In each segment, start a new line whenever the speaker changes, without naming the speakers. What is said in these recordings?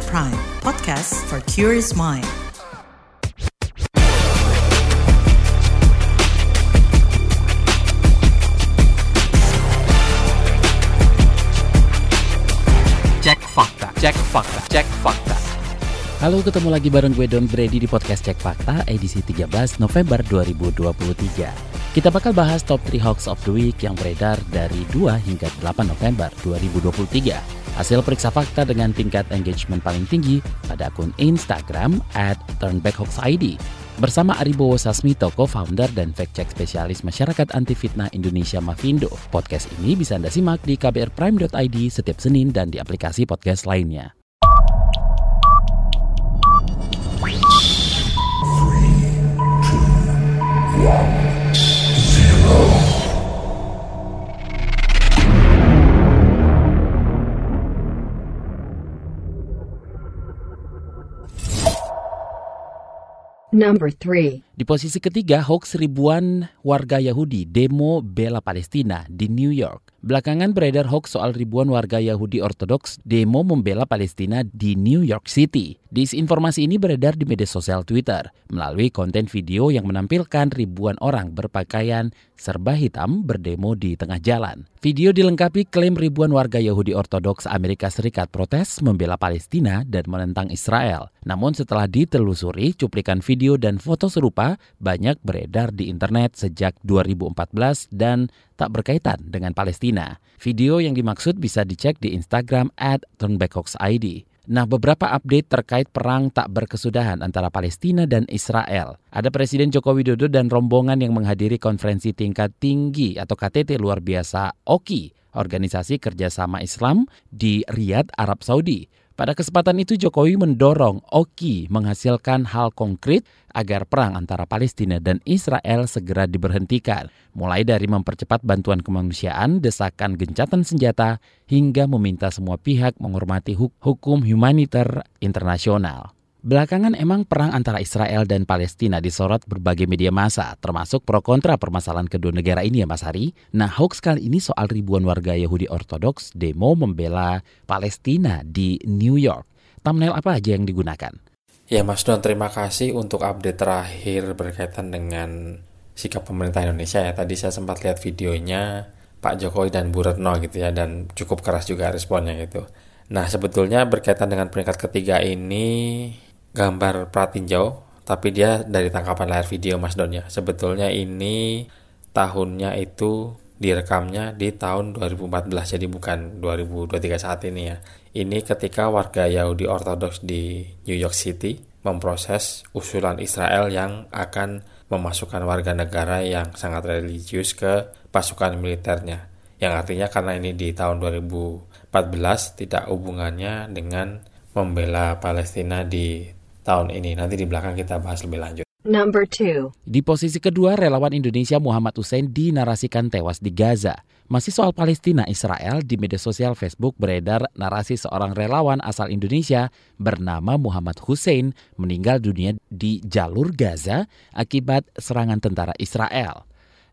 KBR Prime, podcast for curious mind.
Cek fakta, cek fakta, cek fakta.
Halo, ketemu lagi bareng gue Don Brady di podcast Cek Fakta edisi 13 November 2023. Kita bakal bahas top 3 hoax of the week yang beredar dari 2 hingga 8 November 2023. Hasil periksa fakta dengan tingkat engagement paling tinggi pada akun Instagram at turnbackhoaxid. Bersama Aribowo Sasmito, co-founder dan fact-check spesialis masyarakat anti fitnah Indonesia Mavindo. Podcast ini bisa Anda simak di kbrprime.id setiap Senin dan di aplikasi podcast lainnya.
Number 3.
Di posisi ketiga, hoax ribuan warga Yahudi demo bela Palestina di New York. Belakangan beredar hoax soal ribuan warga Yahudi Ortodoks demo membela Palestina di New York City. Disinformasi ini beredar di media sosial Twitter melalui konten video yang menampilkan ribuan orang berpakaian serba hitam berdemo di tengah jalan. Video dilengkapi klaim ribuan warga Yahudi Ortodoks Amerika Serikat protes membela Palestina dan menentang Israel. Namun setelah ditelusuri, cuplikan video dan foto serupa banyak beredar di internet sejak 2014 dan tak berkaitan dengan Palestina. Video yang dimaksud bisa dicek di Instagram at. Nah, beberapa update terkait perang tak berkesudahan antara Palestina dan Israel. Ada Presiden Joko Widodo dan rombongan yang menghadiri konferensi tingkat tinggi atau KTT luar biasa OKI, Organisasi Kerjasama Islam di Riyadh, Arab Saudi. Pada kesempatan itu Jokowi mendorong OKI menghasilkan hal konkret agar perang antara Palestina dan Israel segera diberhentikan. Mulai dari mempercepat bantuan kemanusiaan, desakan gencatan senjata, hingga meminta semua pihak menghormati hukum humaniter internasional. Belakangan emang perang antara Israel dan Palestina disorot berbagai media massa, termasuk pro kontra permasalahan kedua negara ini ya Mas Hari. Nah hoax kali ini soal ribuan warga Yahudi Ortodoks demo membela Palestina di New York. Thumbnail apa aja yang digunakan?
Ya Mas Don, terima kasih untuk update terakhir berkaitan dengan sikap pemerintah Indonesia ya. Tadi saya sempat lihat videonya Pak Jokowi dan Bu Retno gitu ya, dan cukup keras juga responnya gitu. Nah sebetulnya berkaitan dengan peringkat ketiga ini gambar pratinjau tapi dia dari tangkapan layar video Mas Don ya. Sebetulnya ini tahunnya itu direkamnya di tahun 2014 jadi bukan 2023 saat ini ya. Ini ketika warga Yahudi Ortodoks di New York City memproses usulan Israel yang akan memasukkan warga negara yang sangat religius ke pasukan militernya. Yang artinya karena ini di tahun 2014 tidak hubungannya dengan membela Palestina di tahun ini. Nanti di belakang kita bahas lebih lanjut.
Number 2.
Di posisi kedua, relawan Indonesia Muhammad Hussein dinarasikan tewas di Gaza. Masih soal Palestina Israel, di media sosial Facebook beredar narasi seorang relawan asal Indonesia bernama Muhammad Hussein meninggal dunia di jalur Gaza akibat serangan tentara Israel.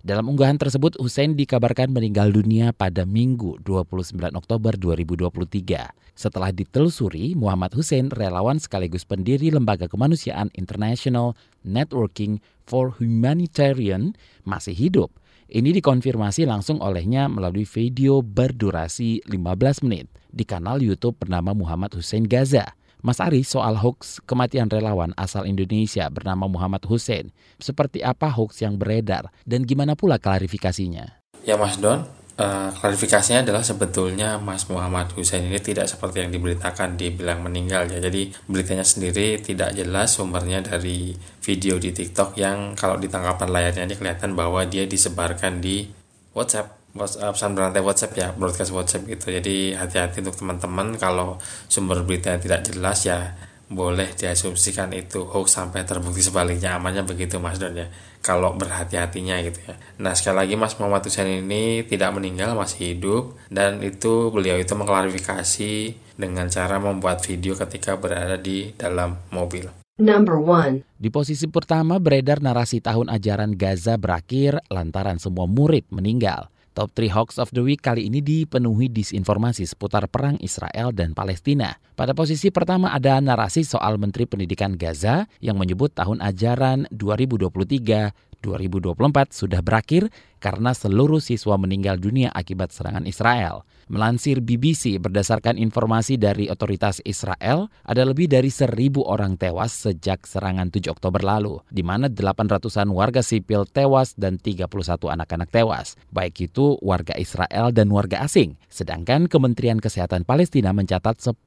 Dalam unggahan tersebut, Hussein dikabarkan meninggal dunia pada Minggu 29 Oktober 2023. Setelah ditelusuri, Muhammad Hussein relawan sekaligus pendiri Lembaga Kemanusiaan International Networking for Humanitarian masih hidup. Ini dikonfirmasi langsung olehnya melalui video berdurasi 15 menit di kanal YouTube bernama Muhammad Hussein Gaza. Mas Ari soal hoax kematian relawan asal Indonesia bernama Muhammad Hussein. Seperti apa hoax yang beredar dan gimana pula klarifikasinya?
Ya Mas Don, uh, klarifikasinya adalah sebetulnya Mas Muhammad Hussein ini tidak seperti yang diberitakan dibilang meninggal ya. Jadi beritanya sendiri tidak jelas sumbernya dari video di TikTok yang kalau di tangkapan layarnya ini kelihatan bahwa dia disebarkan di WhatsApp WhatsApp pesan berantai WhatsApp ya broadcast WhatsApp gitu. Jadi hati-hati untuk teman-teman. Kalau sumber berita yang tidak jelas ya boleh diasumsikan itu hoax sampai terbukti sebaliknya. Amannya begitu Mas Don ya. Kalau berhati-hatinya gitu ya. Nah sekali lagi Mas Muhammad Hussein ini tidak meninggal masih hidup. Dan itu beliau itu mengklarifikasi dengan cara membuat video ketika berada di dalam mobil.
Number 1.
Di posisi pertama beredar narasi tahun ajaran Gaza berakhir lantaran semua murid meninggal. Top 3 Hoax of the Week kali ini dipenuhi disinformasi seputar perang Israel dan Palestina. Pada posisi pertama ada narasi soal Menteri Pendidikan Gaza yang menyebut tahun ajaran 2023 2024 sudah berakhir karena seluruh siswa meninggal dunia akibat serangan Israel. Melansir BBC berdasarkan informasi dari otoritas Israel, ada lebih dari seribu orang tewas sejak serangan 7 Oktober lalu, di mana 800-an warga sipil tewas dan 31 anak-anak tewas, baik itu warga Israel dan warga asing. Sedangkan Kementerian Kesehatan Palestina mencatat 10.000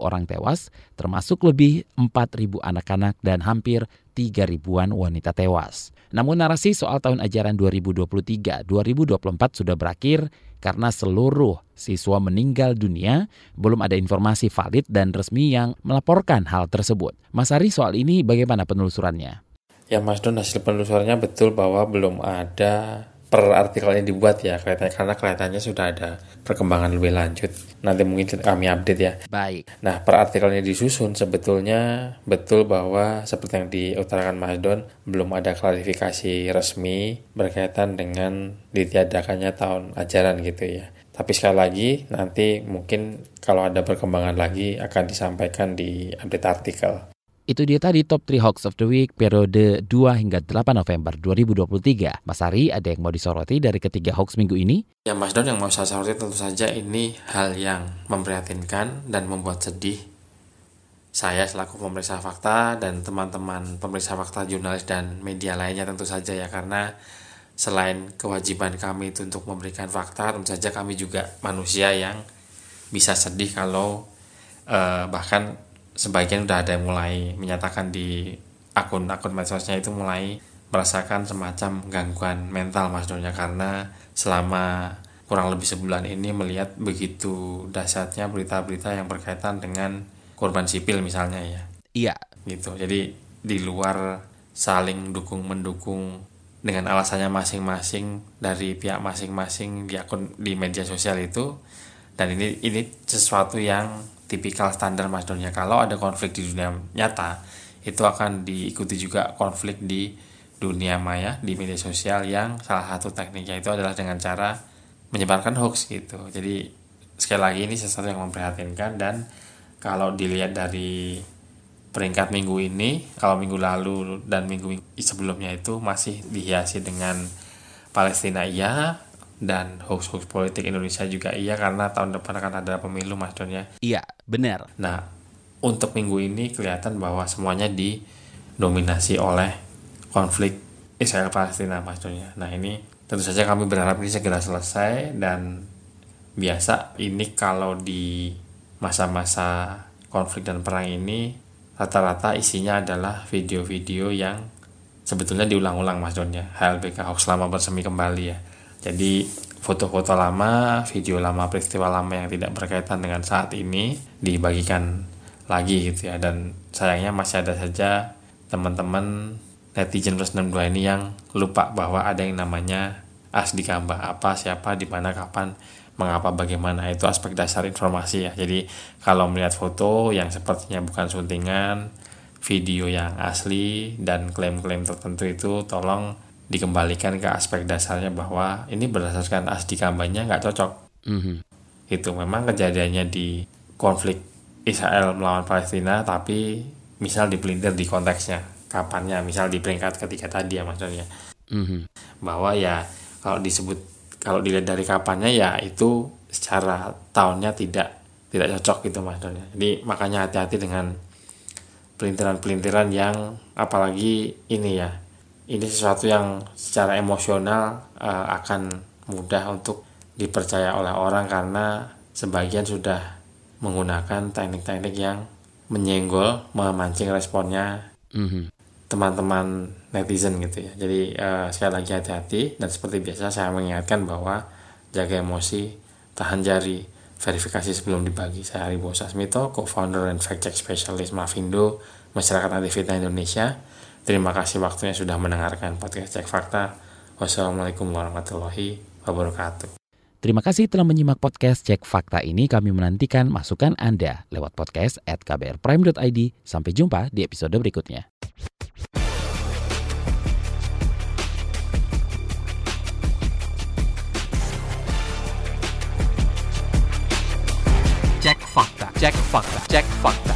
orang tewas, termasuk lebih 4.000 anak-anak dan hampir 3 ribuan wanita tewas. Namun narasi soal tahun ajaran 2023-2024 sudah berakhir karena seluruh siswa meninggal dunia, belum ada informasi valid dan resmi yang melaporkan hal tersebut. Mas Ari soal ini bagaimana penelusurannya?
Ya Mas Don hasil penelusurannya betul bahwa belum ada per artikelnya dibuat ya kelihatannya karena kelihatannya sudah ada perkembangan lebih lanjut. Nanti mungkin kami update ya.
Baik.
Nah per artikelnya disusun sebetulnya betul bahwa seperti yang diutarakan Mas Don belum ada klarifikasi resmi berkaitan dengan ditiadakannya tahun ajaran gitu ya. Tapi sekali lagi nanti mungkin kalau ada perkembangan lagi akan disampaikan di update artikel
itu dia tadi top 3 hoax of the week periode 2 hingga 8 November 2023. Mas Ari, ada yang mau disoroti dari ketiga hoax minggu ini?
Ya Mas Don yang mau saya soroti tentu saja ini hal yang memprihatinkan dan membuat sedih. Saya selaku pemeriksa fakta dan teman-teman pemeriksa fakta jurnalis dan media lainnya tentu saja ya karena selain kewajiban kami itu untuk memberikan fakta, tentu saja kami juga manusia yang bisa sedih kalau eh, bahkan sebagian udah ada yang mulai menyatakan di akun-akun medsosnya itu mulai merasakan semacam gangguan mental mas Donya karena selama kurang lebih sebulan ini melihat begitu dahsyatnya berita-berita yang berkaitan dengan korban sipil misalnya ya.
Iya.
Gitu. Jadi di luar saling dukung mendukung dengan alasannya masing-masing dari pihak masing-masing di akun di media sosial itu dan ini ini sesuatu yang tipikal standar Mas Donya kalau ada konflik di dunia nyata itu akan diikuti juga konflik di dunia maya di media sosial yang salah satu tekniknya itu adalah dengan cara menyebarkan hoax gitu. Jadi sekali lagi ini sesuatu yang memprihatinkan dan kalau dilihat dari peringkat minggu ini kalau minggu lalu dan minggu sebelumnya itu masih dihiasi dengan Palestina iya dan hoax-hoax politik Indonesia juga iya karena tahun depan akan ada pemilu Mas Don ya.
Iya, benar.
Nah, untuk minggu ini kelihatan bahwa semuanya didominasi oleh konflik Israel Palestina Mas Don ya. Nah, ini tentu saja kami berharap ini segera selesai dan biasa ini kalau di masa-masa konflik dan perang ini rata-rata isinya adalah video-video yang sebetulnya diulang-ulang Mas Don ya. HLBK hoax lama bersemi kembali ya jadi foto-foto lama, video lama, peristiwa lama yang tidak berkaitan dengan saat ini dibagikan lagi gitu ya. Dan sayangnya masih ada saja teman-teman netizen plus 62 ini yang lupa bahwa ada yang namanya asli gambar apa, siapa, di mana, kapan, mengapa, bagaimana. Itu aspek dasar informasi ya. Jadi kalau melihat foto yang sepertinya bukan suntingan, video yang asli dan klaim-klaim tertentu itu tolong dikembalikan ke aspek dasarnya bahwa ini berdasarkan asli kampanye nggak cocok.
Mm-hmm.
Itu memang kejadiannya di konflik Israel melawan Palestina, tapi misal dipelintir di konteksnya, kapannya, misal di peringkat ketiga tadi ya maksudnya.
Mm-hmm.
Bahwa ya kalau disebut kalau dilihat dari kapannya ya itu secara tahunnya tidak tidak cocok gitu maksudnya. Jadi makanya hati-hati dengan pelintiran-pelintiran yang apalagi ini ya ini sesuatu yang secara emosional uh, akan mudah untuk dipercaya oleh orang karena sebagian sudah menggunakan teknik-teknik yang menyenggol, memancing responnya
mm-hmm.
teman-teman netizen gitu ya. Jadi uh, sekali lagi hati-hati dan seperti biasa saya mengingatkan bahwa jaga emosi, tahan jari, verifikasi sebelum dibagi. Saya Aribo Sasmito, co-founder dan fact check specialist Mavindo, Masyarakat Anti Fitnah Indonesia. Terima kasih waktunya sudah mendengarkan podcast Cek Fakta. Wassalamualaikum warahmatullahi wabarakatuh.
Terima kasih telah menyimak podcast Cek Fakta ini. Kami menantikan masukan Anda lewat podcast at kbrprime.id. Sampai jumpa di episode berikutnya. Cek Fakta, Cek Fakta, Cek Fakta.